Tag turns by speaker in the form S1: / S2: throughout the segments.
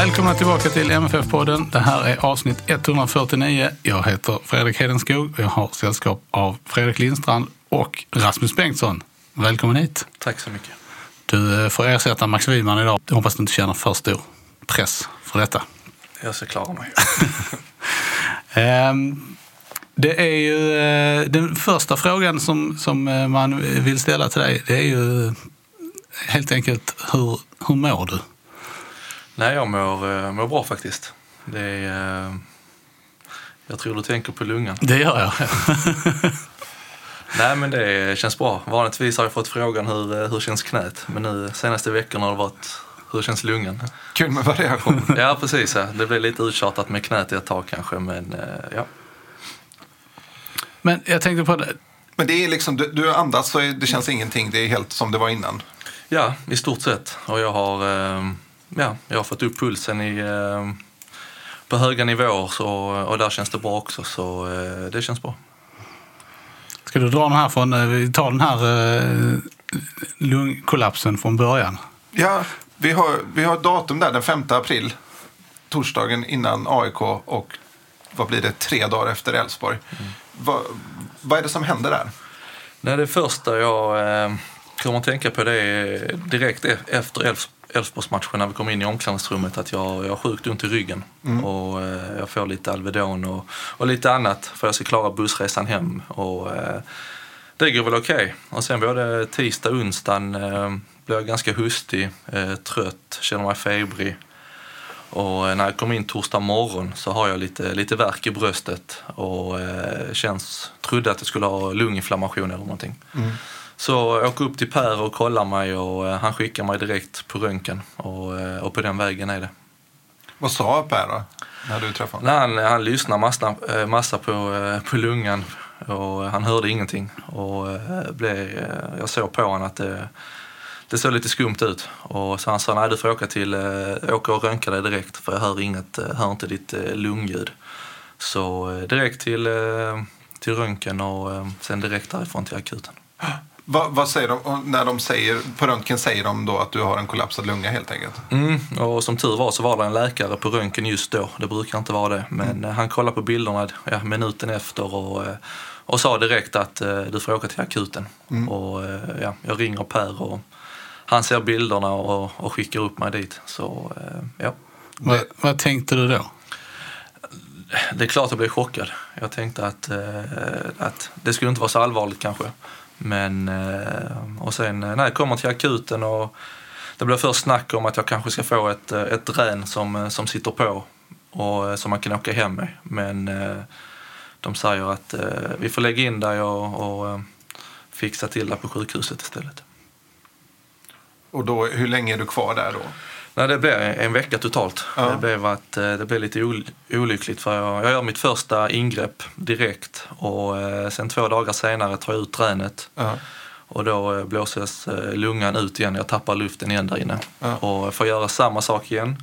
S1: Välkomna tillbaka till MFF-podden. Det här är avsnitt 149. Jag heter Fredrik Hedenskog och jag har sällskap av Fredrik Lindstrand och Rasmus Bengtsson. Välkommen hit.
S2: Tack så mycket.
S1: Du eh, får ersätta Max Wiman idag. Jag hoppas du inte känner för stor press för detta.
S2: Jag ska klara mig.
S1: Ehm, Det är ju eh, den första frågan som, som eh, man vill ställa till dig. Det är ju helt enkelt hur, hur mår du?
S2: Nej, jag mår, eh, mår bra faktiskt. Det är, eh, jag tror du tänker på lungan.
S1: Det gör jag.
S2: Nej, men det känns bra. Vanligtvis har jag fått frågan hur, eh, hur känns knät? Men nu senaste veckorna har det varit hur känns lungan?
S3: Kul med variation.
S2: Ja, precis. Ja. Det blev lite uttjatat med knät i ett tag kanske, men ja.
S1: Men jag tänkte på det.
S3: Men det är liksom, du, du andas så det känns ingenting. Det är helt som det var innan.
S2: Ja, i stort sett. Och jag har, eh, ja, jag har fått upp pulsen i, eh, på höga nivåer så, och där känns det bra också. Så eh, det känns bra.
S1: Ska du dra den här från, eh, vi tar den här lungkollapsen från början.
S3: Ja, vi har, vi har ett datum där, den 5 april. Torsdagen innan AIK och vad blir det, tre dagar efter Elfsborg. Vad, vad är det som händer där?
S2: Nej, det första jag eh, kommer att tänka på det är direkt e- efter Elfs- Elfsborgsmatchen när vi kom in i omklädningsrummet att jag, jag har sjukt ont i ryggen. Och eh, jag får lite Alvedon och, och lite annat för jag ska klara bussresan hem. Och, eh, det går väl okej. Och sen både tisdag och onsdagen eh, blev jag ganska hustig, eh, trött, känner mig febrig. Och eh, när jag kom in torsdag morgon så har jag lite, lite värk i bröstet och eh, känns, trodde att jag skulle ha lunginflammation eller någonting. Så jag åker upp till Per och kollar mig och eh, han skickar mig direkt på röntgen och, eh, och på den vägen är det.
S3: Vad sa Per då, när du träffade honom?
S2: Han, han lyssnar massa, eh, massa på, på lungan och han hörde ingenting. Och blev, jag såg på honom att det, det såg lite skumt ut. Och så han sa, nej du får åka, till, åka och röntga dig direkt för jag hör, inget, hör inte ditt lungljud. Så direkt till, till röntgen och sen direkt därifrån till akuten.
S3: Vad, vad säger de, och när de säger, på röntgen säger de då att du har en kollapsad lunga helt enkelt?
S2: Mm, och som tur var så var det en läkare på röntgen just då. Det brukar inte vara det. Men eh, han kollade på bilderna ja, minuten efter och, eh, och sa direkt att eh, du får åka till akuten. Och, eh, ja, jag ringer Per och han ser bilderna och, och skickar upp mig dit. Så ja,
S1: Vad, vad tänkte du då?
S2: det är klart jag blev chockad. Jag tänkte att, att det skulle inte vara så allvarligt kanske. Men, eh, och sen eh, när jag kommer till akuten och det blir först snack om att jag kanske ska få ett, eh, ett drän som, som sitter på och som man kan åka hem med. Men de säger att vi får lägga in dig och, och fixa till det på sjukhuset istället.
S3: Och då, hur länge är du kvar där då?
S2: Nej, det blev en vecka totalt.
S3: Ja.
S2: Det, blev att, eh, det blev lite ol- olyckligt för jag, jag gör mitt första ingrepp direkt och eh, sen två dagar senare tar jag ut tränet
S3: Ja.
S2: och då eh, blåses lungan ut igen. Jag tappar luften igen där inne
S3: Ja.
S2: och får göra samma sak igen.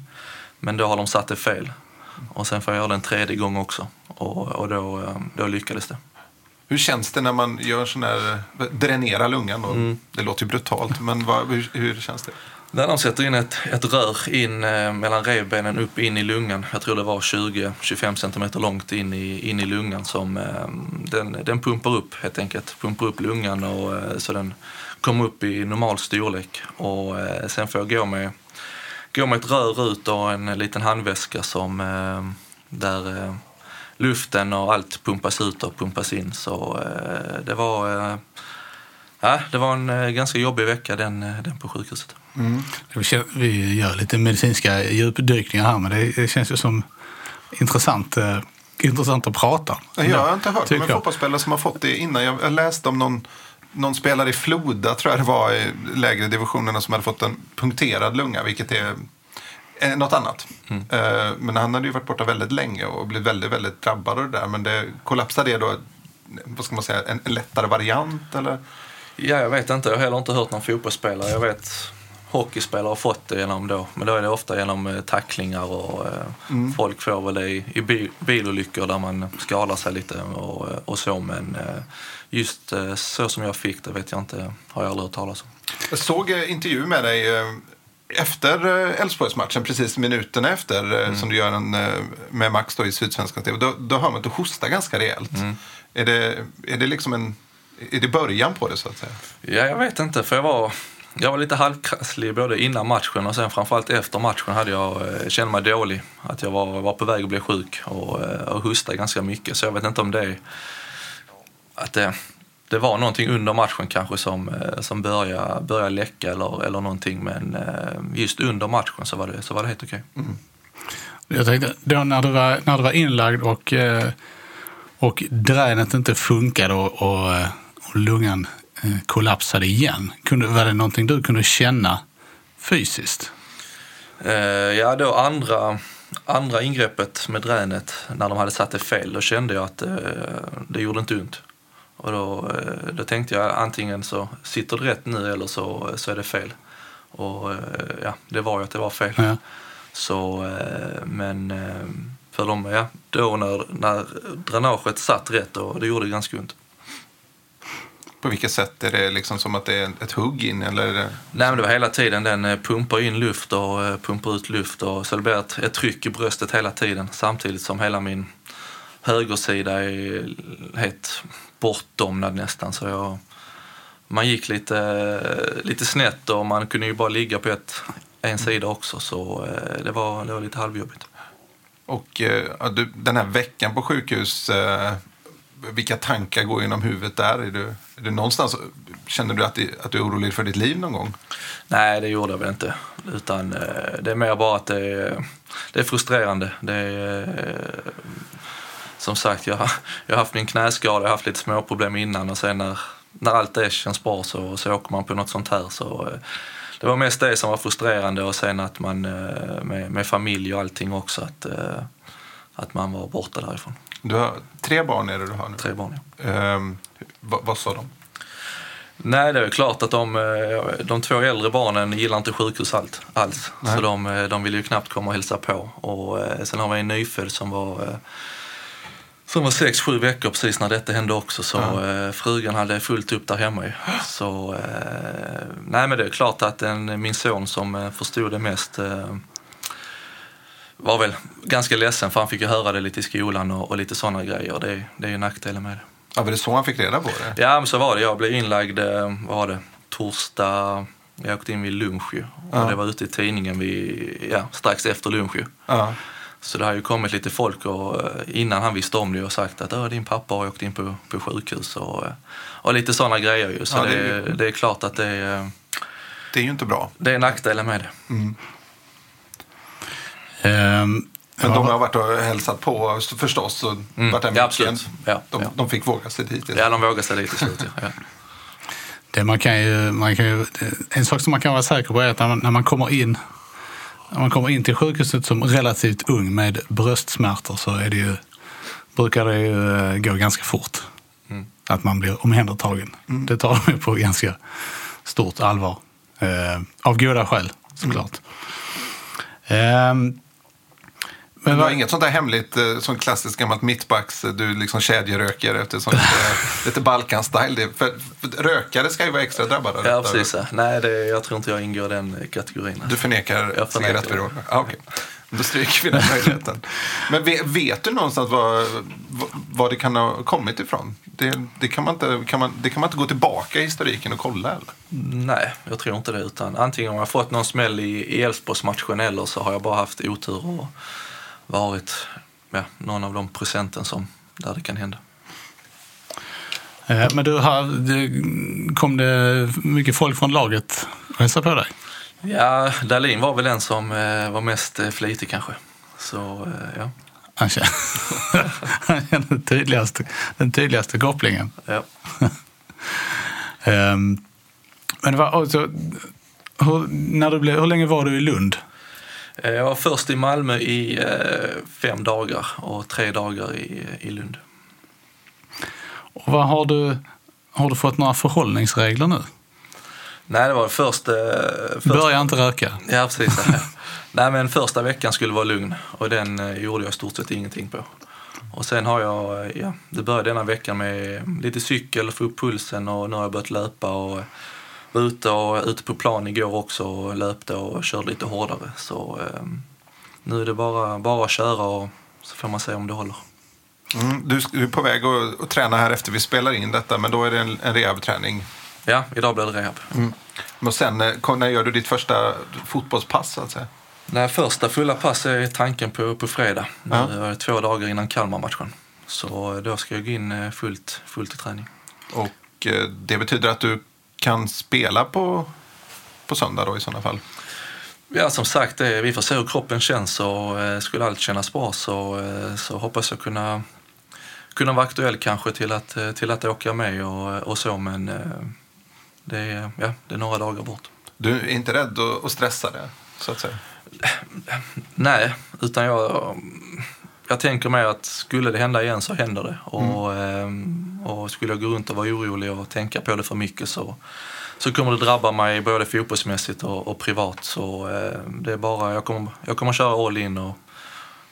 S2: Men då har de satt det fel. Och sen får jag göra det en tredje gång också och, och då, då lyckades det.
S3: Hur känns det när man gör sån här, dränerar lungan då? Det låter ju brutalt, men vad, hur, hur känns det?
S2: När de sätter in ett, ett rör in eh, mellan revbenen upp in i lungan, jag tror det var 20-25 centimeter långt in i, in i lungan som eh, den, den pumpar upp helt enkelt. Pumpar upp lungan och, eh, så den kommer upp i normal storlek. Och eh, sen får jag gå med, gå med ett rör ut och en liten handväska som eh, där eh, luften och allt pumpas ut och pumpas in. Så det var... Ja, det var en eh, ganska jobbig vecka den, eh, den på sjukhuset.
S1: Vi känner- Vi gör lite medicinska djupdykningar här, men det, det känns ju som intressant, eh, intressant att prata om.
S3: Jag har inte hört om en fotbollsspelare som har fått det innan. Jag läste om någon, någon spelare i Floda, tror jag det var, i lägre divisionerna som hade fått en punkterad lunga, vilket är eh, något annat. Eh, Men han hade ju varit borta väldigt länge och blivit väldigt, väldigt drabbad av det där. Men det kollapsade det då, vad ska man säga, en, en lättare variant eller?
S2: Ja, jag vet inte. Jag har heller inte hört någon fotbollsspelare. Jag vet hockeyspelare har fått det genom då, men då är det ofta genom eh, tacklingar och eh, folk får väl det i, i bil, bilolyckor där man skadar sig lite och, eh, och så. Men just så som jag fick det vet jag inte, har jag aldrig hört talas om.
S3: Jag såg intervju med dig efter Elfsborgsmatchen, precis minuterna efter, eh, som du gör en, med Max då i Sydsvenskan TV. Då, då hör man att du hostar ganska rejält. Är, det, är det liksom en... Är det början på det så att säga?
S2: Ja, jag vet inte, för jag var, jag var lite halvkrasslig både innan matchen och sen framförallt efter matchen hade jag, eh, kände mig dålig. Att jag var, var på väg att bli sjuk och, eh, och hostade ganska mycket. Så jag vet inte om det att det, det var någonting under matchen kanske som, eh, som började, började läcka eller, eller någonting. Men eh, just under matchen så var det, så var det helt okej.
S1: Jag tänkte, då när du var, när du var inlagd och, eh, och dränet inte funkade och, och lungan eh, kollapsade igen, kunde, var det någonting du kunde känna fysiskt?
S2: Eh, ja, då andra, andra ingreppet med dränet, när de hade satt det fel, då kände jag att eh, det gjorde inte ont. Och då, då tänkte jag antingen så sitter det rätt nu eller så, så är det fel. Och ja, det var ju att det var fel.
S1: Ja.
S2: Så, men för dem, ja, då när, när dränaget satt rätt, då, det gjorde det ganska ont.
S3: På vilket sätt? Är det liksom som att det är ett hugg in? Eller.
S2: Nej, men det var hela tiden. Den eh, pumpar in luft och eh, pumpar ut luft. Och, så det blir ett, ett tryck i bröstet hela tiden. Samtidigt som hela min högersida är helt bortdomnad nästan. Så jag, man gick lite, lite snett och man kunde ju bara ligga på ett, en sida också. Så eh, det var, det var lite halvjobbigt.
S3: Och eh, du, den här veckan på sjukhus, eh, vilka tankar går genom huvudet där? Är du, är du någonstans, känner du att, det, att du är orolig för ditt liv någon gång?
S2: Nej, det gjorde jag väl inte. Utan eh, det är mer bara att det är, det är frustrerande. Det är, eh, som sagt, jag, jag har haft min knäskada, jag har haft lite småproblem innan och sen när, när allt det känns bra så, så åker man på något sånt här. Så, eh, det var mest det som var frustrerande och sen att man med, med familj och allting också, att, att man var borta därifrån.
S3: Du har tre barn är det du har nu.
S2: Tre barn, ja.
S3: Ehm, vad, vad sa de?
S2: Nej, det är klart att de, eh, de två äldre barnen gillar inte sjukhus allt, alls. Så de, eh, de vill ju knappt komma och hälsa på. Och eh, sen har vi en nyfödd som var som var sex, sju veckor precis när detta hände också. Så eh, frugan hade fullt upp där hemma ju. Så nej men det är klart att en, min son som förstod det mest var väl ganska ledsen för han fick ju höra det lite i skolan och, och lite sådana grejer. Det, det är ju nackdelen med det.
S3: Ja, var det så han fick reda på det?
S2: Ja, men så var det. Jag blev inlagd, eh, vad var det, torsdag. Jag åkte in vid lunch ju. Och
S3: Ja.
S2: det var ute i tidningen vid, ja, strax efter lunch ju.
S3: Ja.
S2: Så det har ju kommit lite folk och eh, innan han visste om det och sagt att "Åh, din pappa har åkt in på, på sjukhus och, eh, och lite sådana grejer ju. Så
S3: Ja,
S2: det,
S3: är
S2: det är klart att det är,
S3: Det är ju inte bra.
S2: det är nackdelen med det.
S1: Ehm,
S3: Men
S1: ja,
S3: de har varit och hälsat på förstås och varit där
S2: Ja, absolut. Ja,
S3: de,
S2: ja.
S3: de fick våga sig dit.
S2: Ja, de vågar sig lite i slut. Ja.
S1: Det man kan ju, man kan ju, en sak som man kan vara säker på är att när man, när man kommer in när man kommer in till sjukhuset som relativt ung med bröstsmärtor så är det ju, brukar det ju eh, gå ganska fort. Att man blir omhändertagen. Det tar de på ganska stort allvar. Eh, av goda skäl såklart. Ehm,
S3: Men du har inget sånt där hemligt, eh, som klassiskt gammalt mittbacks, eh, du liksom kedjeröker efter sånt lite, lite Balkan-style. Det- För, för rökare ska ju vara extra drabbade
S2: ja,
S3: detta.
S2: precis. Nej, det, jag tror inte jag ingår i den kategorin.
S3: Du förnekar
S2: Jag förnekar.
S3: cigarettberoende? Ah, okay. Då stryker vi den möjligheten. Men vet, vet du någonstans var, var- det kan ha kommit ifrån? Det, det, kan man inte, kan man, det kan man inte gå tillbaka i historiken och kolla eller?
S2: Nej, jag tror inte det. Utan antingen har jag fått någon smäll i i Elfsborgsmatchen eller så har jag bara haft otur och varit ja, någon av de procenten som, där det kan hända.
S1: Eh, Men du, har, det, kom det mycket folk från laget och hälsade på dig?
S2: Ja, Dahlin var väl den som eh, var mest eh, flitig kanske. Så ja.
S1: Han känner den, tydligaste, den tydligaste kopplingen.
S2: ja.
S1: Ehm, Men var alltså, hur, när du blev, hur länge var du i Lund?
S2: Eh, Jag var först i Malmö i eh, fem dagar och tre dagar i, i Lund.
S1: Och vad har, du, har du fått några förhållningsregler nu?
S2: Nej, det var först... Eh, först
S1: Börja inte röka.
S2: Ja, precis. Nej, men första veckan skulle vara lugn och den eh, gjorde jag stort sett ingenting på. Och sen har jag, ja, det började denna veckan med lite cykel, få upp pulsen och nu har jag börjat löpa och var ute, och, ute på plan igår också och löpte och körde lite hårdare. Så eh, nu är det bara, bara att köra och så får man se om det håller.
S3: Mm, du, du är på väg att, att träna här efter vi spelar in detta, men då är det en, en rehabträning.
S2: Ja, idag blir det rehab.
S3: Och sen, eh, när gör du ditt första fotbollspass? Så att säga?
S2: Nej, första fulla pass är tanken på, på fredag. Nu
S3: Ja.
S2: är det två dagar innan Kalmar-matchen. Så då ska jag gå in eh, fullt, fullt i träning.
S3: Och eh, det betyder att du kan spela på, på söndag då i sådana fall?
S2: Ja, som sagt, det, vi får se hur kroppen känns och eh, skulle allt kännas bra så, eh, så hoppas jag kunna, kunna vara aktuell kanske till att, eh, till att åka med och, och så, men eh, det, är- ja, det är några dagar bort.
S3: Du är inte rädd att, att stressa det, så att säga?
S2: Nej, utan jag, jag tänker mig att skulle det hända igen så händer det. Och, ehm, och skulle jag gå runt och vara orolig och tänka på det för mycket så, så kommer det drabba mig både fotbollsmässigt och, och privat. Så eh, det är bara, jag kommer, jag kommer köra all in och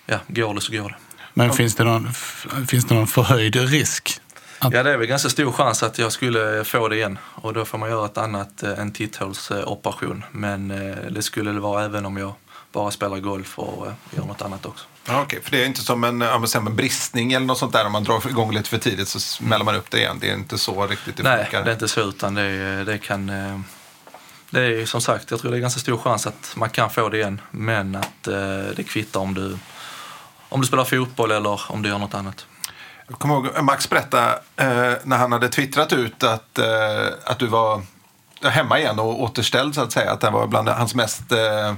S2: ja, går det så går det.
S1: Men finns det någon, finns det någon förhöjd risk? Att,
S2: Ja, det är väl ganska stor chans att jag skulle få det igen och då får man göra ett annat, eh, en titthålsoperation. Men eh, det skulle det vara även om jag bara spelar golf och eh, gör något annat också.
S3: Ja, Okej, för det är inte som en, en bristning eller något sånt där. Om man drar igång lite för tidigt så smäller man upp det igen. Det är inte så riktigt det
S2: Nej,
S3: funkar.
S2: det är inte så utan det, det kan... eh, Det är som sagt, jag tror det är ganska stor chans att man kan få det igen. Men att eh, det kvittar om du, om du spelar fotboll eller om du gör något annat.
S3: Jag kommer ihåg Max berätta eh, när han hade twittrat ut att, att du var hemma igen och återställd så att säga. Att det var bland hans mest, eh,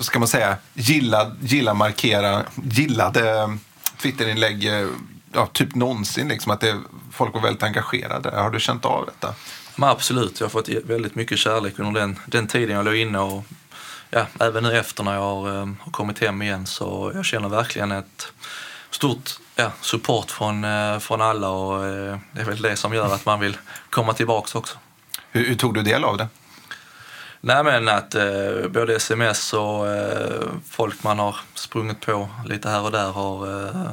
S3: ska man säga, gillad, gilla markera, gillade Twitterinlägg eh, ja, typ någonsin. Liksom, att det, folk var väldigt engagerade. Har du känt av detta?
S2: Men absolut, jag har fått väldigt mycket kärlek under den, den tiden jag låg inne och ja, även nu efter när jag har, eh, har kommit hem igen så jag känner verkligen ett stort ja, support från, eh, från alla och det är väl det som gör att man vill komma tillbaks också.
S3: Hur, hur tog du del av det?
S2: Nej men att eh, både sms och eh, folk man har sprungit på lite här och där har eh,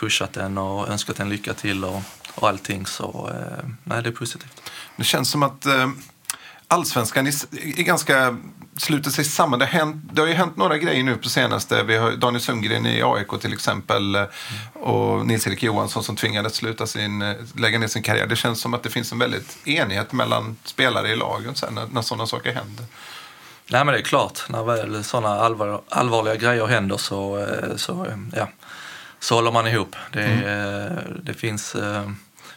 S2: pushat en och önskat en lycka till och, och allting. Så eh, nej, det är positivt.
S3: Det känns som att eh, allsvenskan är, är ganska sluter sig samman. Det har, hänt, det har ju hänt några grejer nu på senaste. Vi har Daniel Sundgren i AIK till exempel eh, och Nils-Erik Johansson som tvingades sluta sin, eh, lägga ner sin karriär. Det känns som att det finns en väldigt enighet mellan spelare i lagen sen när, när sådana saker händer.
S2: Nej men det är klart, när väl sådana allvar, allvarliga grejer händer så, eh, så, ja, så håller man ihop. Det, eh, det finns,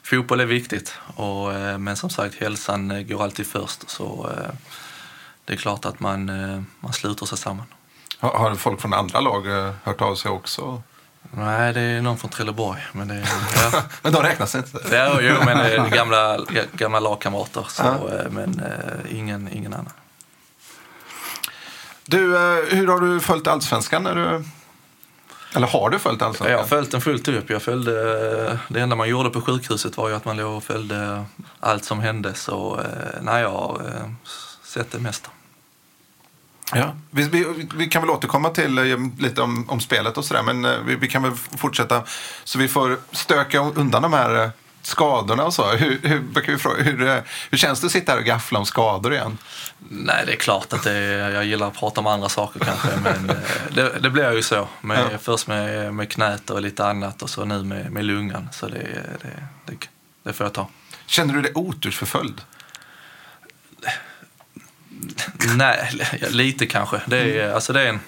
S2: fotboll är viktigt och, men som sagt hälsan går alltid först. Så det är klart att man, eh, man sluter sig samman.
S3: Har, har folk från andra lag eh, hört av sig också?
S2: Nej, det är någon från Trelleborg. Men det ja.
S3: Men de räknas inte.
S2: Ja, jo, men det är gamla, gamla lagkamrater. Så, eh, Men eh, ingen, ingen annan.
S3: Du, eh, hur har du följt allsvenskan? När du, eller har du följt allsvenskan?
S2: Jag har följt den fullt upp. Jag följde, det enda man gjorde på sjukhuset var ju att man låg och följde allt som hände. Så eh, nej, jag eh, sett det mesta.
S3: Ja. Vi, vi, vi kan väl återkomma till eh, lite om, om spelet och sådär. Men eh, vi, vi kan väl fortsätta så vi får stöka undan de här eh, skadorna och så. Hur, hur, hur, hur känns det att sitta här och gaffla om skador igen?
S2: Nej, det är klart att det, jag gillar att prata om andra saker kanske. Men det, det blir ju så. Med,
S3: Ja.
S2: Först med, med knät och lite annat och så nu med, med lungan. Så det, det, det, det får jag ta.
S3: Känner du dig otursförföljd?
S2: Nej, lite kanske. Det är, alltså det är, en,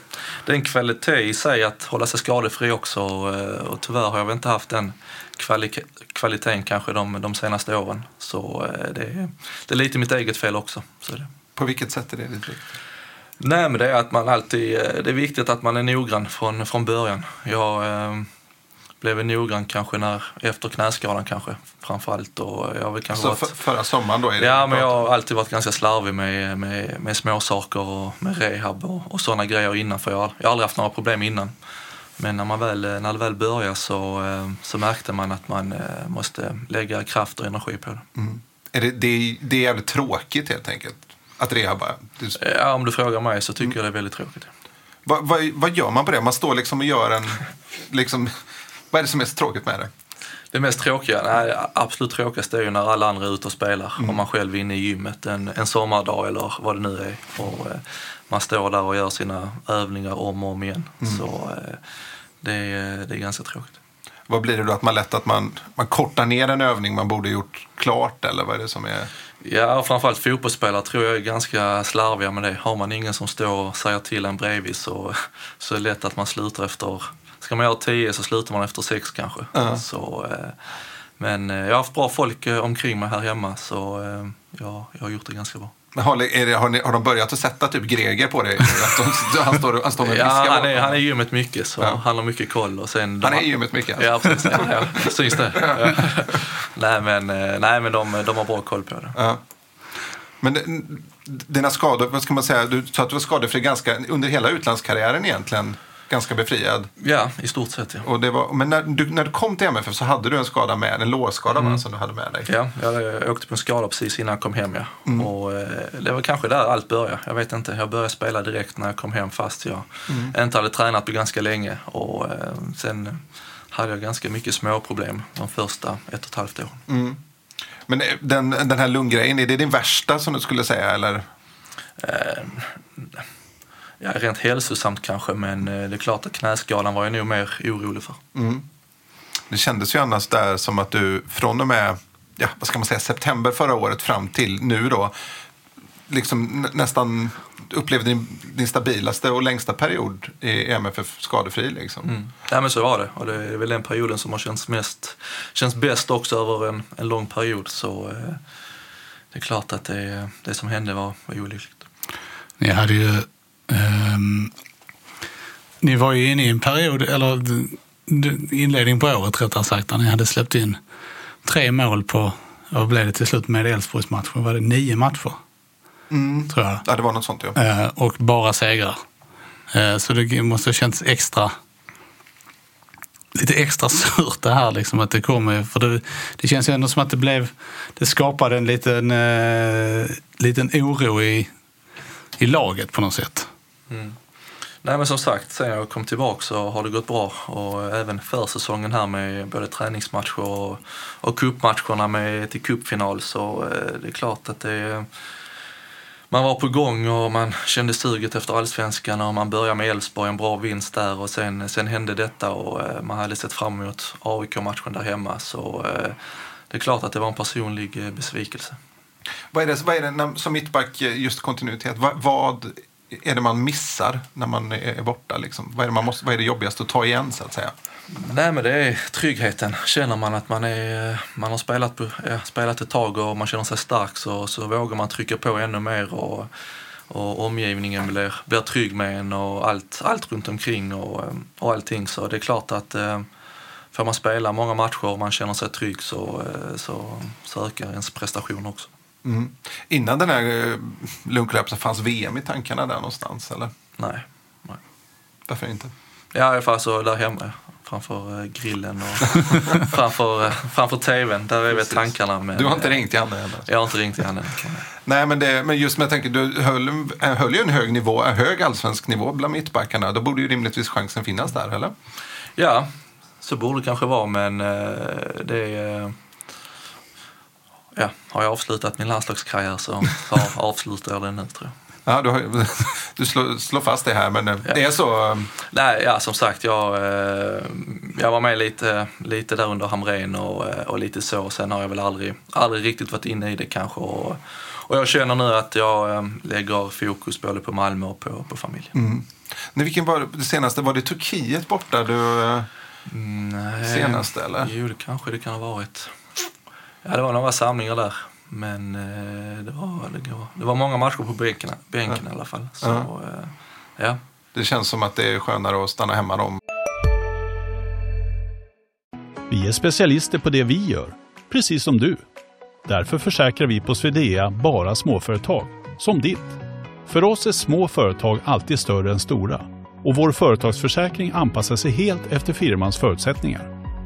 S2: det är en kvalitet i sig att hålla sig skadefri också. eh, Och tyvärr har jag väl inte haft den kvali- kvaliteten kanske de, de senaste åren. Så eh, det, är- det är lite mitt eget fel också. Så det.
S3: På vilket sätt är det lite viktigt?
S2: Nej, men det är att man alltid, eh, det är viktigt att man är noggrann från, från början. Jag blev noggrann kanske när, efter knäskadan kanske framförallt. Och jag har kanske
S3: Så
S2: varit,
S3: för, förra sommaren då?
S2: Ja, men jag har alltid varit ganska slarvig med, med, med småsaker och med rehab och, och sådana grejer innan. För jag, har- jag har aldrig haft några problem innan. Men när, man väl, när det väl började så, eh, så märkte man att man eh, måste lägga kraft och energi på det.
S3: om. Är det, det, är, det är jävligt tråkigt helt enkelt? Att rehabba?
S2: Ja, om du frågar mig så tycker jag det är väldigt tråkigt.
S3: vad, vad, vad gör man på det? Man står liksom och gör en... Liksom, vad är det som är så tråkigt med det?
S2: Det mest tråkiga, nej, absolut tråkigaste är ju när alla andra är ute och spelar och man själv är inne i gymmet en, en sommardag eller vad det nu är. Och, eh, man står där och gör sina övningar om och om igen. Så eh, det, är, det är ganska tråkigt.
S3: Vad blir det då? Att man lätt att man, man kortar ner en övning man borde gjort klart? Eller vad är det som är...
S2: Ja, framförallt fotbollsspelare tror jag är ganska slarviga med det. Har man ingen som står och säger till en bredvid så, så är det lätt att man slutar efter... Ska man göra tio så slutar man efter sex kanske.
S3: Ja.
S2: Så, eh, men eh, jag har haft bra folk eh, omkring mig här hemma så eh, jag, har gjort det ganska bra.
S3: Men Har, det, har, ni, har de börjat att sätta typ Greger på dig? Att de, han, står, han står med
S2: Ja, han är, han är i gymmet mycket så
S3: Ja.
S2: han har mycket koll. Och sen,
S3: Han är i gymmet mycket, alltså.
S2: Ja, precis. Ja, ja. Syns det? Ja. nej, men, nej, men de, de har bra koll på det.
S3: Ja. Men dina skador, vad ska man säga? Du sa att du var skadefri ganska, under hela utlandskarriären egentligen. Ganska befriad.
S2: Ja, i stort sett ja.
S3: Och det var, men när du, när du kom till MFF så hade du en skada med, en lårskada va, som du hade med dig.
S2: Ja, jag åkte på en skada precis innan jag kom hem. Ja. Och, eh, det var kanske där allt började. Jag vet inte. Jag började spela direkt när jag kom hem fast jag inte hade tränat på ganska länge. Och, eh, sen hade jag ganska mycket småproblem de första ett och ett halvt åren.
S3: Men eh, den, den här lunggrejen, är det din värsta som du skulle säga? Eller?
S2: Ja, rent hälsosamt kanske, men eh, det är klart att knäskadan var jag nog mer orolig för.
S3: Det kändes ju annars där som att du från och med ja, vad ska man säga, september förra året fram till nu då liksom nä- nästan upplevde din, din stabilaste och längsta period i MFF skadefri. Liksom.
S2: Mm. Ja, men så var det. Och det är väl den perioden som har känts, mest, känts bäst också över en, en lång period. Så eh, det är klart att det, det som hände var, var olyckligt.
S1: Ni hade ju... ehm, ni var ju inne i en period, eller inledning på året rättare sagt, där ni hade släppt in tre mål på, vad blev det till slut med Elfsborgsmatchen? Var det nio matcher? Tror jag.
S3: Ja, det var något sånt ja.
S1: Eh, och bara segrar. Eh, så det måste ha känts extra lite extra surt det här liksom att det kommer. För det, det känns ju ändå som att det blev, det skapade en liten, eh, liten oro i, i laget på något sätt. Mm.
S2: Nej men som sagt, sen jag kom tillbaka så har det gått bra. Och även försäsongen här med både träningsmatcher och, och cupmatcherna med till cupfinal så eh, det är klart att det man var på gång och man kände suget efter allsvenskan och man började med Elfsborg, en bra vinst där och sen, sen hände detta och eh, man hade sett fram emot AIK-matchen där hemma så eh, det är klart att det var en personlig eh, besvikelse.
S3: Vad är det, vad är det när, som mittback, eh, just kontinuitet, vad, vad är det man missar när man är borta? Liksom? Vad, är det man måste, vad är det jobbigaste att ta igen så att säga?
S2: Nej men det är tryggheten. Känner man att man, är, man har spelat, ja, spelat ett tag och man känner sig stark så, så vågar man trycka på ännu mer och, och omgivningen blir, blir trygg med en och allt, allt runt omkring och, och allting. Så det är klart att eh, får man spela många matcher och man känner sig trygg så, eh, så, så ökar ens prestation också.
S3: Mm. Innan den här eh, lunklöpsen fanns VM i tankarna där någonstans? Eller?
S2: Nej. nej.
S3: Varför inte?
S2: Ja, i alla fall så där hemma framför eh, grillen och framför, eh, framför tvn. Där är väl tankarna. Men,
S3: Du har inte ringt till Anna än?
S2: Jag har inte ringt till henne.
S3: Nej, men, det, men just med tanke, du höll, höll ju en hög nivå, en hög allsvensk nivå bland mittbackarna. Då borde ju rimligtvis chansen finnas där, eller?
S2: Ja, så borde det kanske vara, men det är... Ja, har jag avslutat min landslagskarriär så, avslutar jag den nu tror jag.
S3: Ja, du, har, du slår, slår fast det här, men eh, det är så. eh,
S2: Nej, ja, som sagt, jag, eh, jag var med lite, lite där under Hamrén och, och lite så. Sen har jag väl aldrig, aldrig riktigt varit inne i det kanske. Och, och jag känner nu att jag lägger fokus både på Malmö och på, på familjen.
S3: Mm. Nej, vilken var det senaste? Var det Turkiet borta du... eh,
S2: Nej.
S3: Senaste, eller?
S2: Jo, det kanske det kan ha varit. Ja, det var några samlingar där. Men eh, det, var, det, var, det var många matcher på bänken, bänken i alla fall. Så, eh, ja.
S3: Det känns som att det är skönare att stanna hemma då.
S4: Vi är specialister på det vi gör, precis som du. Därför försäkrar vi på Swedea bara småföretag, som ditt. För oss är små företag alltid större än stora och vår företagsförsäkring anpassar sig helt efter firmans förutsättningar.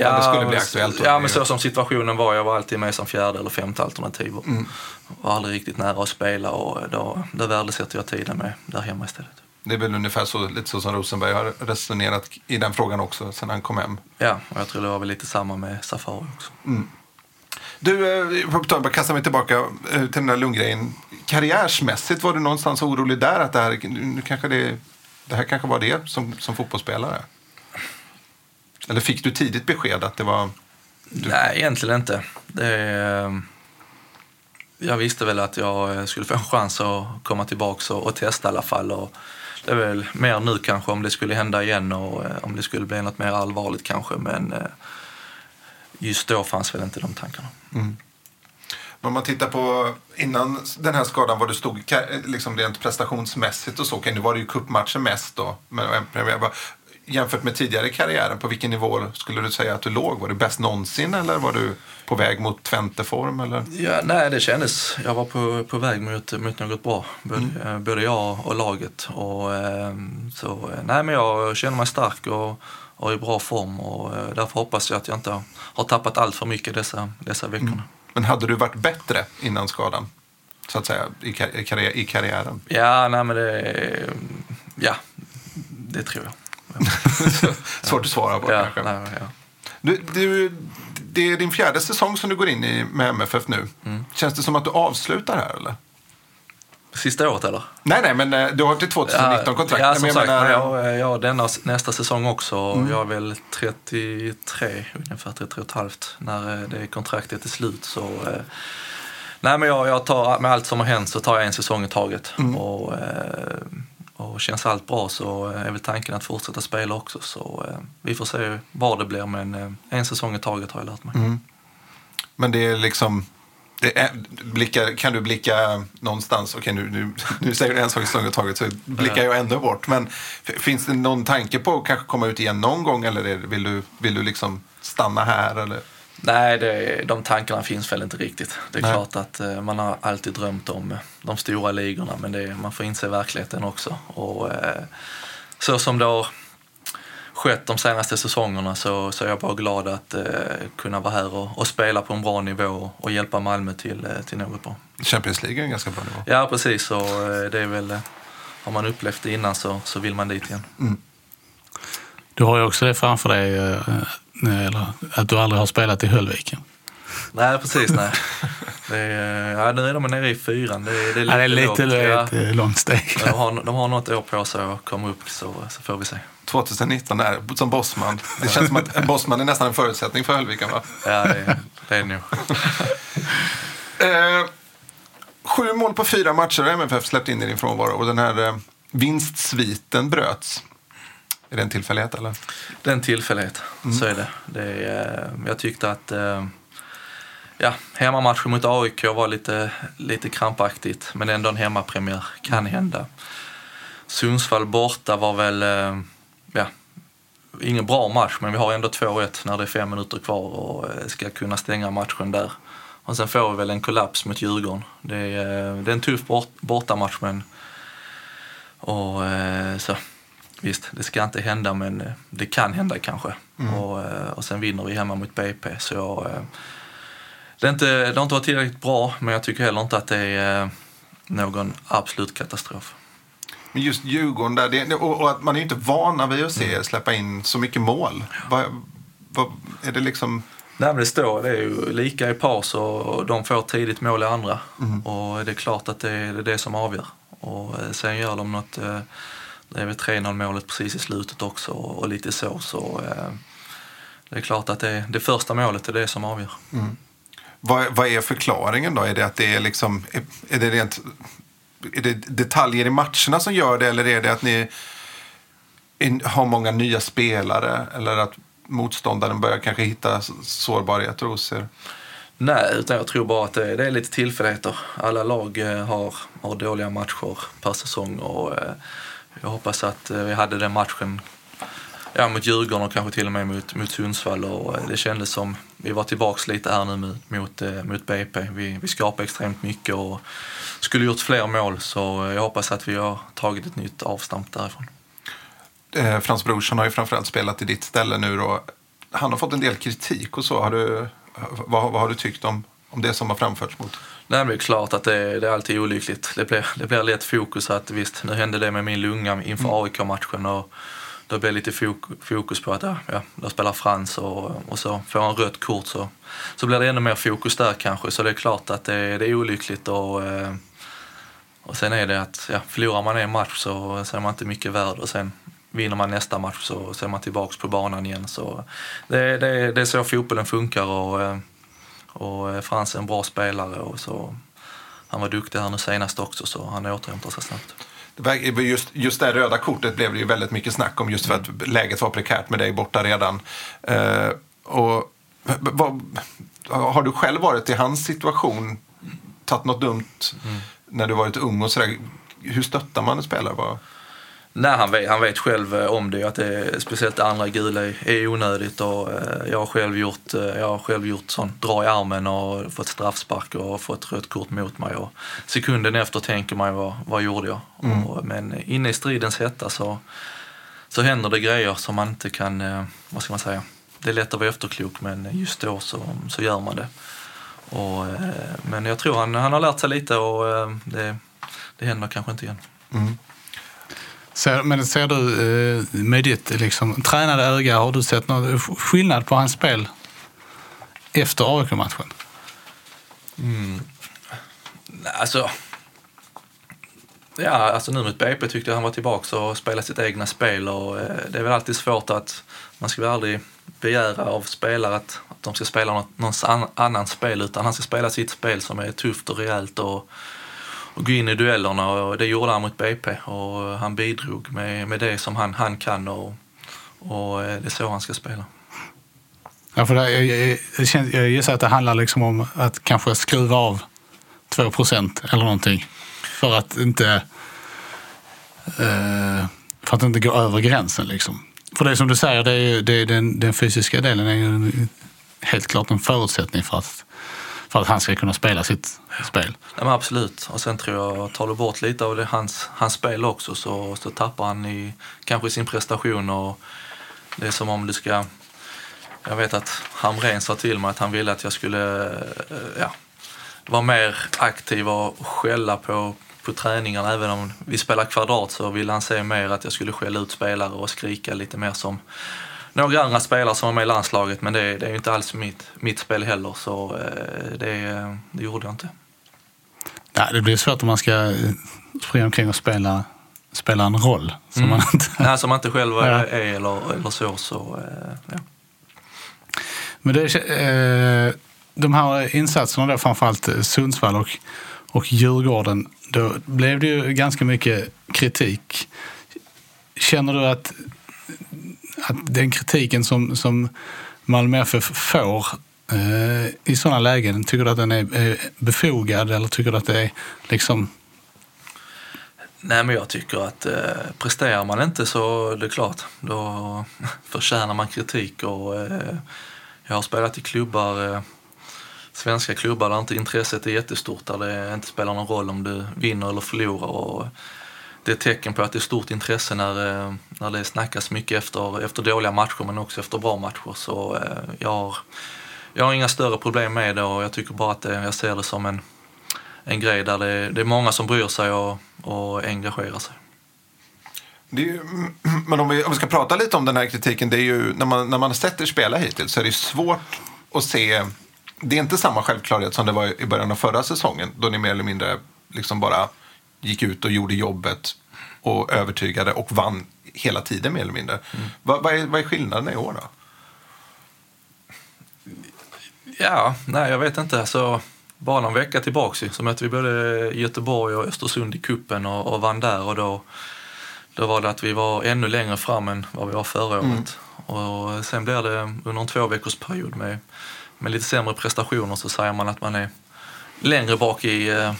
S3: Ja, det skulle bli aktuellt.
S2: Ja, men så som situationen var. Jag var alltid med som fjärde eller femte alternativ. Och
S3: Mm.
S2: var aldrig riktigt nära att spela och då, då värdesätter jag tiden med där hemma istället.
S3: Det är väl ungefär så, lite så som Rosenberg har resonerat i den frågan också sen han kom hem.
S2: Ja, och jag tror det var väl lite samma med Safari också.
S3: Du, eh, jag får ta- bara kasta mig tillbaka eh, till den där Lundgren. Karriärsmässigt, var du någonstans orolig där? Att det här, nu kanske det, det här kanske var det som, som fotbollsspelare? Eller fick du tidigt besked att det var...
S2: Nej, egentligen inte. Det, jag visste väl att jag eh, skulle få en chans att komma tillbaka och, och testa i alla fall. Och det är väl mer nu kanske om det skulle hända igen och eh, om det skulle bli något mer allvarligt kanske. Men eh, just då fanns väl inte de tankarna.
S3: Om man tittar på innan den här skadan, var du stod liksom rent prestationsmässigt och så. Okej, nu var det ju cupmatcher mest då. Men, jämfört med tidigare i karriären, på vilken nivå skulle du säga att du låg? Var du bäst någonsin eller var du på väg mot Twente-form? Eller?
S2: Ja, nej, det kändes. Jag var på, på väg mot, mot något bra. Både, eh, både jag och laget. Och, eh, så, eh, nej, men jag känner mig stark och, och i bra form. Och, eh, därför hoppas jag att jag inte har, tappat allt för mycket dessa, dessa veckorna.
S3: Men hade du varit bättre innan skadan? Så att säga, i, kar- i, karriär, i karriären?
S2: Ja, nej, men det, ja, det tror jag.
S3: Svårt att svara på
S2: Ja,
S3: kanske.
S2: ja.
S3: Du, du, det är din fjärde säsong som du går in i med MFF nu.
S2: Mm.
S3: Känns det som att du avslutar här eller?
S2: Sista året eller?
S3: Nej, nej, men eh, du har till 2019 kontrakt.
S2: Ja, som
S3: men jag
S2: sagt,
S3: menar-
S2: jag, jag denna, nästa säsong också. Jag är väl 33, ungefär 33 och halvt när eh, det kontraktet är slut. Så, eh, nej, men jag, jag tar, med allt som har hänt så tar jag en säsong i taget. Och, eh, och känns allt bra så eh, är väl tanken att fortsätta spela också. Så eh, vi får se vad det blir, men eh, en säsong i taget har jag lärt mig. Mm.
S3: Men det är liksom... Det är, blickar, kan du blicka någonstans? Okej, nu, nu, nu säger du en sak i säsong i taget så blickar jag ändå bort. Men finns det någon tanke på att kanske komma ut igen någon gång? Eller är, vill, du, vill du liksom stanna här? Eller?
S2: Nej, det, de tankarna finns väl inte riktigt. Det är
S3: Nej.
S2: klart att eh, man har alltid drömt om eh, de stora ligorna men det, man får inse verkligheten också. Och, eh, så som det har skett de senaste säsongerna så, så är jag bara glad att eh, kunna vara här och, och spela på en bra nivå och, och hjälpa Malmö till, eh, till något bra.
S3: Champions League är en ganska bra nivå.
S2: Ja, precis. Och, eh, det är väl, eh, har man upplevt det innan så, så vill man dit igen.
S1: Du har ju också det framför dig, eh, eller, att du aldrig har spelat i Höllviken.
S2: Nej, precis. Nej. Det är, ja, nu är de nere i fyran. Det, är- det är lite,
S1: Ja, det är lite
S2: lågt. Ja.
S1: ett eh, långt steg.
S2: De har, de har något år på sig att komma upp så, så får vi se.
S3: 2019 där, som bossman. Det känns som att en bossman är nästan en förutsättning för Höllviken va?
S2: Ja, det, det är det nog.
S3: Eh, sju mål på fyra matcher har MFF släppt in i din frånvaro och den här eh, vinstsviten bröts. Är det en tillfällighet eller?
S2: Det är en tillfällighet, så är det. det är, eh, jag tyckte att eh, ja, hemmamatchen mot AIK var lite, lite krampaktigt, men ändå en hemmapremiär. Kan hända. Sundsvall borta var väl, eh, ja, ingen bra match, men vi har ändå 2-1 när det är fem minuter kvar och ska kunna stänga matchen där. Och sen får vi väl en kollaps mot Djurgården. Det är, det är en tuff bort, bortamatch, men och, så, visst, det ska inte hända, men eh, det kan hända kanske. Och, eh, och sen vinner vi hemma mot BP. Så jag, eh, det, är inte, det har inte varit tillräckligt bra, men jag tycker heller inte att det är någon absolut katastrof.
S3: Men just Djurgården där, det, och, och att man är ju inte vana vid att se
S2: Mm.
S3: släppa in så mycket mål. Vad, vad, är det liksom,
S2: Nej, men det står, det är ju lika i paus och de får tidigt mål i andra. Och det är klart att det är det som avgör. Och sen gör de något, det är väl 3-0 målet precis i slutet också och lite så. Så eh, det är klart att det, det första målet är det som avgör.
S3: Vad, vad är förklaringen då? Är det att det är liksom, är, är det rent, är det detaljer i matcherna som gör det eller är det att ni in, har många nya spelare eller att motståndaren börjar kanske hitta sårbarheter hos er?
S2: Nej, utan jag tror bara att det, det är lite tillfälligheter. Alla lag eh, har, har dåliga matcher per säsong och eh, jag hoppas att eh, vi hade den matchen ja, mot Djurgården och kanske till och med mot, mot Sundsvall och eh, det kändes som vi var tillbaka lite här nu mot, eh, mot, mot BP. Vi, vi skapade extremt mycket och skulle gjort fler mål så jag hoppas att vi har tagit ett nytt avstamp därifrån.
S3: Eh, Frans Brorsson har ju framförallt spelat i ditt ställe nu då. Han har fått en del kritik och så. Har du, vad, vad har du tyckt om, om det som har framförts mot?
S2: Nej, det är klart att det, det är alltid olyckligt. Det blir, det blir lätt fokus att visst, nu hände det med min lunga inför AIK-matchen och då blir det lite fok- fokus på att ja, ja, då spelar Frans och, och så får han rött kort så, så blir det ännu mer fokus där kanske. Så det är klart att det, det är olyckligt och, eh, och sen är det att ja, förlorar man en match så, så är man inte mycket värd och sen vinner man nästa match så, så är man tillbaks på banan igen. Så det, det, det är så fotbollen funkar och eh, och eh, Frans är en bra spelare och så han var duktig här nu senast också så han återhämtar sig snabbt.
S3: Just, just det röda kortet blev det ju väldigt mycket snack om just för att läget var prekärt med dig borta redan. Eh, och, vad, har du själv varit i hans situation, tagit något dumt när du varit ung och sådär? Hur stöttar man en spelare? Vad-
S2: Nej, han vet, han vet själv eh, om det, att det speciellt det andra gula är, onödigt. Och, eh, jag, har själv gjort, eh, jag har själv gjort sånt, dra i armen och fått straffspark och fått rött kort mot mig. Och sekunden efter tänker man vad, vad gjorde jag? Och, men inne i stridens hetta så, så händer det grejer som man inte kan, vad ska man säga, det är lätt att vara efterklok men just då så, så gör man det. Och, men jag tror han, han har lärt sig lite och det, det händer kanske inte igen.
S1: Så, men ser du eh, med ditt liksom, tränade öga, har du sett någon skillnad på hans spel efter AIK-matchen? Mm.
S2: Alltså, ja, alltså nu mot BP tyckte jag han var tillbaka och spelade sitt egna spel och eh, det är väl alltid svårt att man ska väl aldrig begära av spelare att, att de ska spela något, någon annan spel utan han ska spela sitt spel som är tufft och rejält och, och gå in i duellerna och det gjorde han mot BP och han bidrog med, med det som han, han kan och, och eh, det är så han ska spela.
S1: Ja, för det, jag, jag, jag, jag gissar att det handlar liksom om att kanske skruva av 2% eller någonting. För att inte eh, för att inte gå över gränsen. Liksom. För det som du säger, det är, ju- det är den, den fysiska delen är ju helt klart en förutsättning för att, för att han ska kunna spela sitt spel.
S2: Ja, men absolut. Och sen tror jag, tar du bort lite av det, hans, hans spel också så, så tappar han i, kanske sin prestation. Och det är som om du ska... Jag vet att Hamrén sa till mig att han ville att jag skulle eh, ja, vara mer aktiv och skälla på, på träningarna. Även om vi spelar kvadrat så ville han se mer att jag skulle skälla ut spelare och skrika lite mer som några andra spelare som var med i landslaget. Men det, det är ju inte alls mitt, mitt spel heller så eh, det, det gjorde jag inte.
S1: Nej, det blir svårt om man ska eh, springa omkring och spela, spela en roll. Som man inte...
S2: Nej, som man inte själv är,
S1: Ja.
S2: är eller, eller så. så eh, ja.
S1: Men det, eh, de här insatserna då, framförallt eh, Sundsvall och, och Djurgården, då blev det ju ganska mycket kritik. Känner du att, att den kritiken som, som Malmö FF får eh, i sådana lägen, tycker du att den är, är befogad eller tycker du att det är liksom...
S2: Nej, men jag tycker att eh, presterar man inte så det är klart, då förtjänar man kritik. Och, eh, jag har spelat i klubbar, eh, svenska klubbar där inte intresset är jättestort, där det inte spelar någon roll om du vinner eller förlorar. Och det är ett tecken på att det är stort intresse när, eh, när det snackas mycket efter, efter dåliga matcher men också efter bra matcher. Så eh, jag, har, jag har inga större problem med det och jag tycker bara att det, jag ser det som en, en grej där det, det är många som bryr sig och, och engagerar sig.
S3: Det ju, men om vi, om vi ska prata lite om den här kritiken. Det är ju, när, man, när man har sett er spela hittills så är det svårt att se, det är inte samma självklarhet som det var i början av förra säsongen då ni mer eller mindre liksom bara gick ut och gjorde jobbet och övertygade och vann hela tiden mer eller mindre.
S2: Mm.
S3: Vad, vad, är, vad är skillnaden i år då?
S2: Ja, nej jag vet inte. Alltså, bara någon vecka tillbaks ju, så mötte vi både Göteborg och Östersund i kuppen och, och vann där. Och då, då var det att vi var ännu längre fram än vad vi var förra året. Och sen blir det under en två veckors period med, med lite sämre prestationer så säger man att man är längre bak i eh,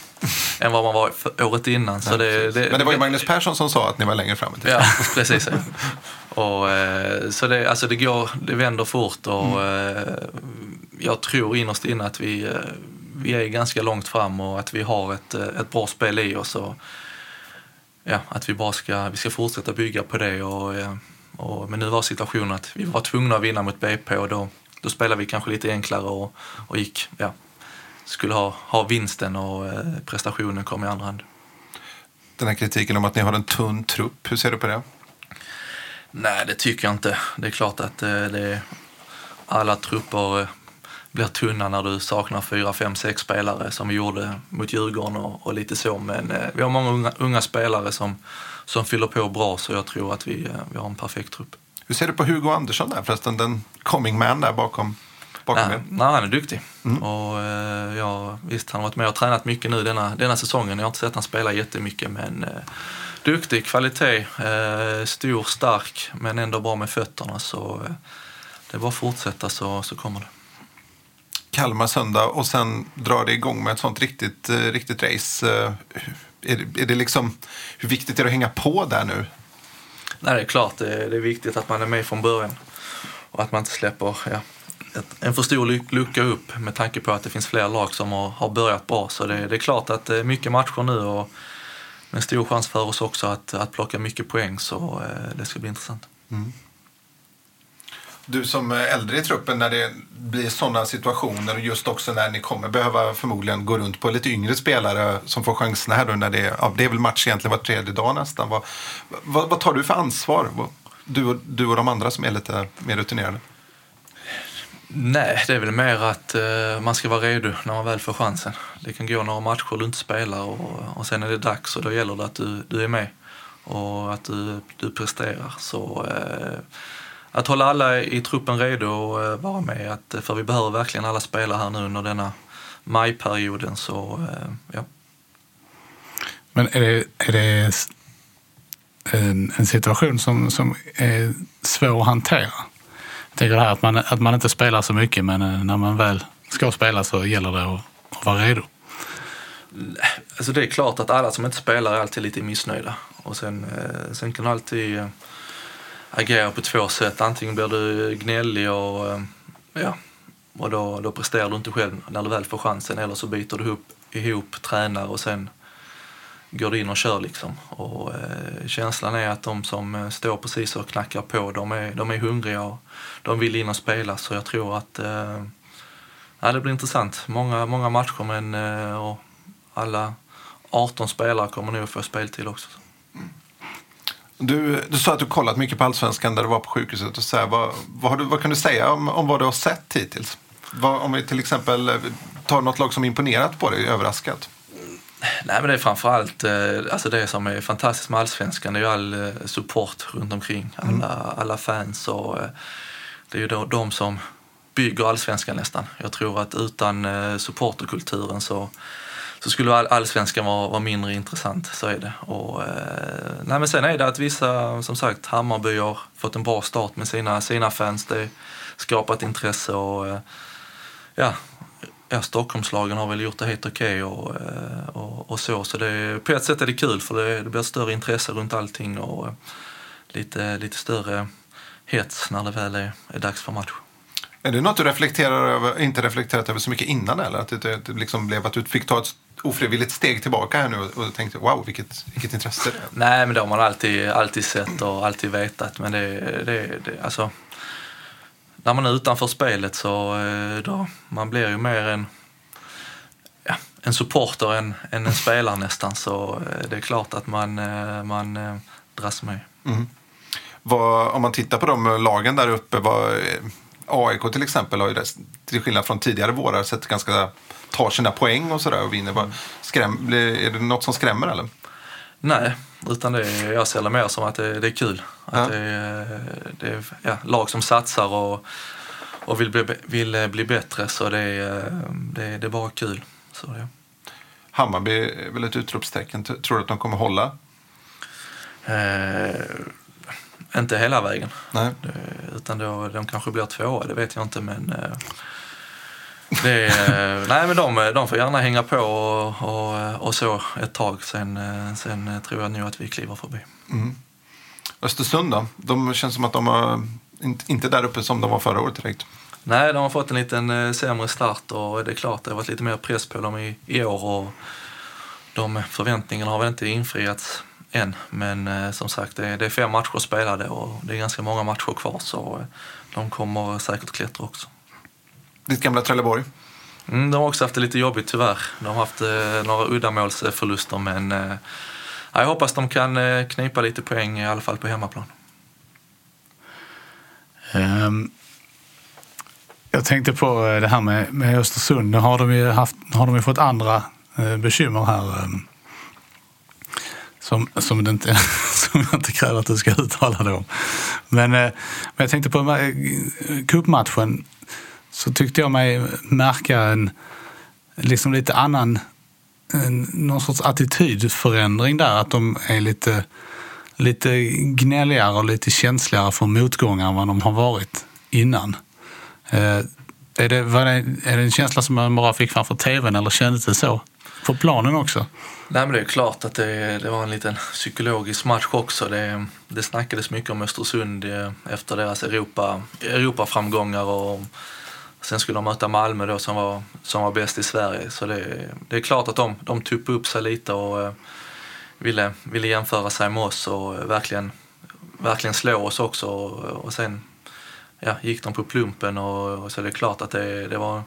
S2: än vad man var för året innan. Så det, det,
S3: Men det var ju Magnus Persson som sa att ni var längre fram i tiden.
S2: Ja, precis. Ja. Och, eh, så det, alltså det, går, det vänder fort och eh, jag tror innerst inne att vi, eh, vi är ganska långt fram och att vi har ett, eh, ett bra spel i oss. Och, ja, att vi bara ska, vi ska fortsätta bygga på det. Och, eh, och, men nu var situationen att vi var tvungna att vinna mot BP och då, då spelade vi kanske lite enklare och, och gick, ja, skulle ha, ha vinsten och eh, prestationen kom i andra hand.
S3: Den här kritiken om att ni har en tunn trupp, hur ser du på det?
S2: Nej, det tycker jag inte. Det är klart att eh, det alla trupper eh, blir tunna när du saknar fyra, fem, sex spelare som vi gjorde mot Djurgården och, och lite så. Men eh, vi har många unga, unga spelare som, som fyller på bra så jag tror att vi, eh, vi har en perfekt trupp.
S3: Hur ser du på Hugo Andersson där förresten? Den coming man där bakom, bakom
S2: Nej, nej, han är duktig. Och, eh, ja, visst, han har varit med och tränat mycket nu denna, denna säsongen. Jag har inte sett han spela jättemycket men eh, duktig, kvalitet, eh, stor, stark men ändå bra med fötterna. Så eh, det är bara att fortsätta så, så kommer det.
S3: Kalmar söndag och sen drar det igång med ett sånt riktigt, eh, riktigt race. Eh, Är, det- är det liksom, hur viktigt är det att hänga på där nu?
S2: Nej, det är klart det är, det är viktigt att man är med från början och att man inte släpper ja, en för stor lucka upp med tanke på att det finns fler lag som har, har börjat bra. Så det, det är klart att det är mycket matcher nu och en stor chans för oss också att, att plocka mycket poäng så eh, det ska bli intressant. Mm.
S3: Du som är äldre i truppen, när det blir sådana situationer och just också när ni kommer behöva förmodligen gå runt på lite yngre spelare som får chanserna här då när det är, ja, det är väl match egentligen var tredje dag nästan. Vad, vad, vad tar du för ansvar? Du och, du och de andra som är lite mer rutinerade.
S2: Nej, det är väl mer att eh, man ska vara redo när man väl får chansen. Det kan gå några matcher du inte spelar och, och sen är det dags och då gäller det att du, du är med och att du, du presterar. Så eh, att hålla alla i truppen redo och eh, vara med, att, eh, för vi behöver verkligen alla spelare här nu under denna majperioden. Så eh, ja.
S1: Men är det, är det en, en situation som, som är svår att hantera? Tycker tänker det här att man, att man inte spelar så mycket men eh, när man väl ska spela så gäller det att, att vara redo.
S2: Alltså det är klart att alla som inte spelar är alltid lite missnöjda. Och sen, eh, sen kan du alltid eh, agera på två sätt. Antingen blir du gnällig och, ja, och då, då presterar du inte själv när du väl får chansen. Eller så byter du ihop, ihop tränar och sen går du in och kör liksom. Och, eh, känslan är att de som eh, står precis och knackar på, de är, de är hungriga och de vill in och spela. Så jag tror att eh, ja, det blir intressant. Många, många matcher men eh, och alla 18 spelare kommer nog få speltid också.
S3: Du, du sa att du kollat mycket på Allsvenskan där du var på sjukhuset. Och så här, vad, vad, har du, vad kan du säga om, om vad du har sett hittills? Vad, om vi till exempel eh, tar något lag som imponerat på dig, överraskat?
S2: Nej men det är framförallt eh, alltså det som är fantastiskt med Allsvenskan. Det är ju all eh, support runt omkring. Alla, alla fans och eh, det är ju då, de som bygger Allsvenskan nästan. Jag tror att utan supporterkulturen så, så skulle all, Allsvenskan vara, vara mindre intressant. Så är det. Och, nej men sen är det att vissa, som sagt, Hammarby har fått en bra start med sina, sina fans. Det skapar ett intresse och ja, ja, Stockholmslagen har väl gjort det helt okej och, eh, och, och så. Så det, på ett sätt är det kul för det, det blir större intresse runt allting och eh, lite, lite större hets när det väl är, är dags för match.
S3: Är det något du reflekterar över, inte reflekterat över så mycket innan eller? Att det, det liksom blev att du fick ta ett ofrivilligt steg tillbaka här nu och, och tänkte wow vilket, vilket intresse det är.
S2: Nej, men det har man alltid, alltid sett och alltid vetat. Men det, det, det alltså, när man är utanför spelet så eh, då, man blir ju mer en, ja, en supporter än, än en spelare nästan. Så eh, det är klart att man, eh, man dras med.
S3: Vad, om man tittar på de lagen där uppe, vad, AIK till exempel har ju till skillnad från tidigare vårar sett ganska tar sina poäng och sådär och vinner. Bara, skräm, är det något som skrämmer eller?
S2: Nej, utan det är, jag ser det mer som att det, det är kul. Att
S3: Ja.
S2: det, är- det är ja, lag som satsar och, och vill, bli, vill eh, bli bättre. Så det är, det, är- det är bara kul. Så, ja.
S3: Hammarby är väl ett utropstecken. Tror du att de kommer hålla?
S2: eh, inte hela vägen.
S3: Nej.
S2: Det, utan då, de kanske blir tvåa, det vet jag inte. Men, eh, det, är- nej, men de, de får gärna hänga på och, och, och så ett tag. Sen, eh, sen eh, tror jag nog att vi kliver förbi.
S3: Östersund då? De känns som att de har inte, där uppe som de var förra året direkt.
S2: Nej, de har fått en liten eh, sämre start och det är klart det har varit lite mer press på dem i, i år och de förväntningarna har väl inte infriats än. Men eh, som sagt, det är, det är fem matcher spelade och det är ganska många matcher kvar så eh, de kommer säkert klättra också.
S3: Ditt gamla Trelleborg.
S2: Mm, de har också haft det lite jobbigt tyvärr. De har haft eh, några uddamålsförluster men eh, jag hoppas de kan eh, knipa lite poäng i alla fall på hemmaplan.
S1: Ehm, jag tänkte på eh, det här med, med Östersund. Nu har de ju, haft, har de ju fått andra eh, bekymmer här. ehm, som, som, det inte, som jag inte kräver att du ska uttala det om. Men, eh, men jag tänkte på eh, cupmatchen så tyckte jag mig märka en liksom lite annan en, någon sorts attitydförändring där. Att de är lite, lite gnälligare och lite känsligare för motgångar än vad de har varit innan. Eh, är, det, var det, är det en känsla som man bara fick framför tvn eller kändes det så på planen också?
S2: Nej, men det är klart att det, det var en liten psykologisk match också. Det, det snackades mycket om Östersund eh, efter deras Europa, Europaframgångar och sen skulle de möta Malmö då som var, som var bäst i Sverige. Så det, det är klart att de, de tuppade upp sig lite och eh, ville, ville jämföra sig med oss och eh, verkligen, verkligen slå oss också. Och, och sen ja, gick de på plumpen och, och så är det klart att det, det var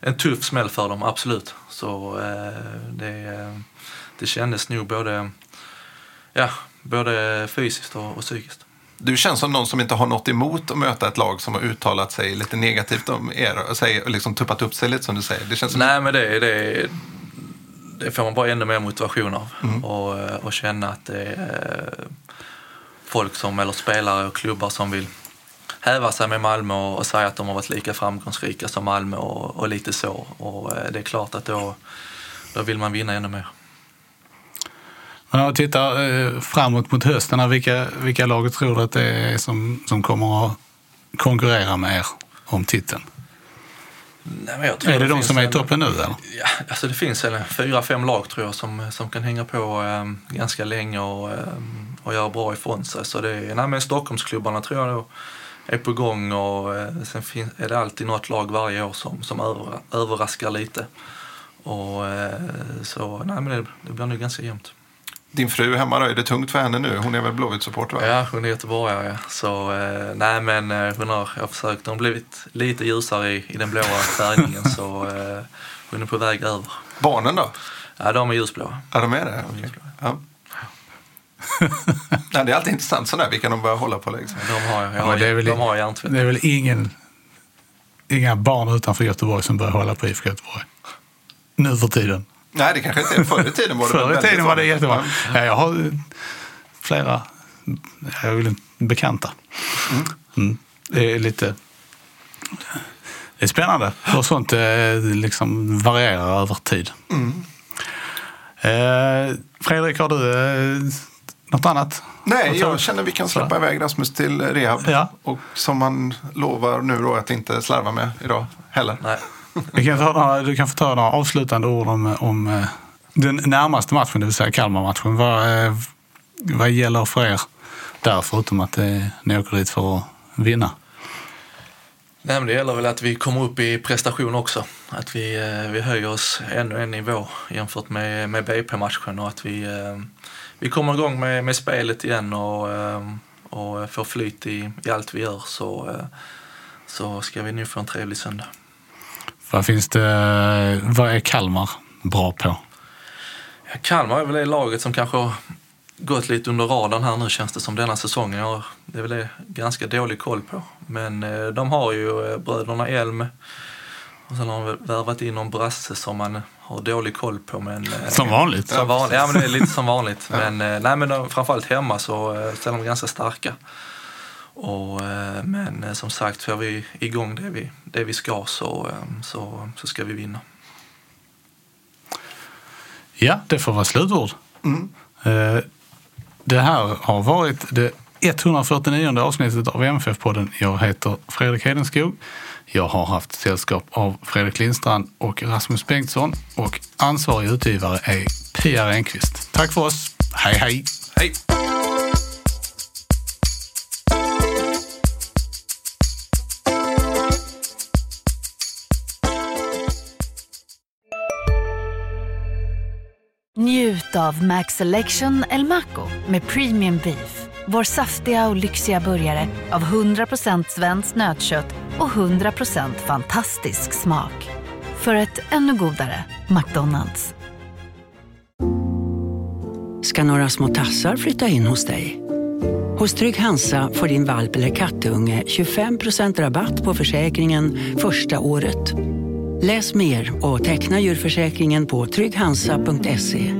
S2: en tuff smäll för dem, absolut. Så eh, det, eh, det kändes nog både, ja, både fysiskt och, och psykiskt.
S3: Du känns som någon som inte har något emot att möta ett lag som har uttalat sig lite negativt om er och säger, liksom tuppat upp sig lite som du säger. Det känns som
S2: Nej, men det, det, det får man bara ännu mer motivation av. Och, eh, och känna att det är folk som, eller spelare och klubbar som vill häva sig med Malmö och, och säga att de har varit lika framgångsrika som Malmö och, och lite så. Och eh, det är klart att då, då vill man vinna ännu mer.
S1: Men om vi tittar eh, framåt mot hösten, vilka, vilka lag tror du att det är som, som kommer att konkurrera med er om titeln?
S2: Nej,
S1: Är det de
S2: finns
S1: som är i
S2: en-
S1: toppen nu eller?
S2: Ja, alltså det finns en, fyra, fem lag tror jag som, som kan hänga på eh, ganska länge och, eh, och göra bra ifrån sig. Så det är, nej, men Stockholmsklubbarna tror jag är på gång och eh, sen fin, är det alltid något lag varje år som, som över, överraskar lite. Och, eh, så nej, men det, det blir nog ganska jämnt.
S3: Din fru hemma då, är det tungt för henne nu? Hon är väl Blåvitt-supporter?
S2: Ja, hon är göteborgare. Ja. Så eh, nej, men eh, hon har, jag har försökt, hon har blivit lite ljusare i, i den blåa färgningen så eh, hon är på väg över.
S3: Barnen då?
S2: Ja, de är ljusblåa.
S3: Ja, de är det? Okej. Ja. Nej, det är alltid intressant sådär, vilka de börjar hålla på. Liksom.
S2: De har, jag
S1: Ja,
S2: har,
S1: men det är väl-
S2: de har hjärntvätt.
S1: Det är väl ingen, inga barn utanför Göteborg som börjar hålla på IFK Göteborg nu för tiden.
S3: Nej, det kanske inte är. Förr i tiden var det
S1: Förr i
S3: väldigt
S1: tiden var det jättebra. Ja, jag har eh, flera jag vill, bekanta. Mm. Det är lite... Det är spännande hur sånt eh, liksom varierar över tid. Eh, Fredrik, har du eh, något annat?
S3: Nej,
S1: att
S3: jag känner vi kan släppa iväg Rasmus till rehab.
S1: Ja.
S3: Och som man lovar nu då att inte slarva med idag heller.
S2: Nej
S1: du, kan ta några, du kan få ta några avslutande ord om, om eh, den närmaste matchen, det vill säga Kalmar-matchen. Vad, eh, vad gäller för er där, förutom att eh, ni åker dit för att vinna?
S2: Nej, men det gäller väl att vi kommer upp i prestation också. Att vi, vi höjer oss ännu en nivå jämfört med, med BP-matchen och att vi, vi kommer igång med, med spelet igen och, och får flyt i, i allt vi gör så, så ska vi nu få en trevlig söndag.
S1: Vad, finns det, vad är Kalmar bra på?
S2: Ja, Kalmar är väl det laget som kanske har gått lite under radarn här nu känns det som denna säsongen. Jag, det är väl det ganska dålig koll på. Men eh, de har ju eh, bröderna Elm och sen har de värvat in någon brasse som man har dålig koll på. Men, eh,
S1: Som vanligt.
S2: Som vanligt. Ja, men det är lite som vanligt. Men, nej, men de, framförallt hemma så så är de ganska starka. Och, eh, men eh, som sagt, får vi igång det vi, det vi ska så, eh, så, så ska vi vinna.
S1: Ja, det får vara slutord. Eh, Det här har varit det 149 avsnittet av MFF-podden. Jag heter Fredrik Hedenskog. Jag har haft sällskap av Fredrik Lindstrand och Rasmus Bengtsson och ansvarig utgivare är Pia Enqvist. Tack för oss. Hej, hej!
S2: Hej!
S5: Njut av Max Selection El Maco med Premium Beef. Vår saftiga och lyxiga burgare av 100% svenskt nötkött och 100% fantastisk smak. För ett ännu godare McDonalds.
S6: ska några små tassar flytta in hos dig. Hos Trygg Hansa får din valp eller kattunge 25% rabatt på försäkringen första året. Läs mer och teckna djurförsäkringen på trygghansa.se.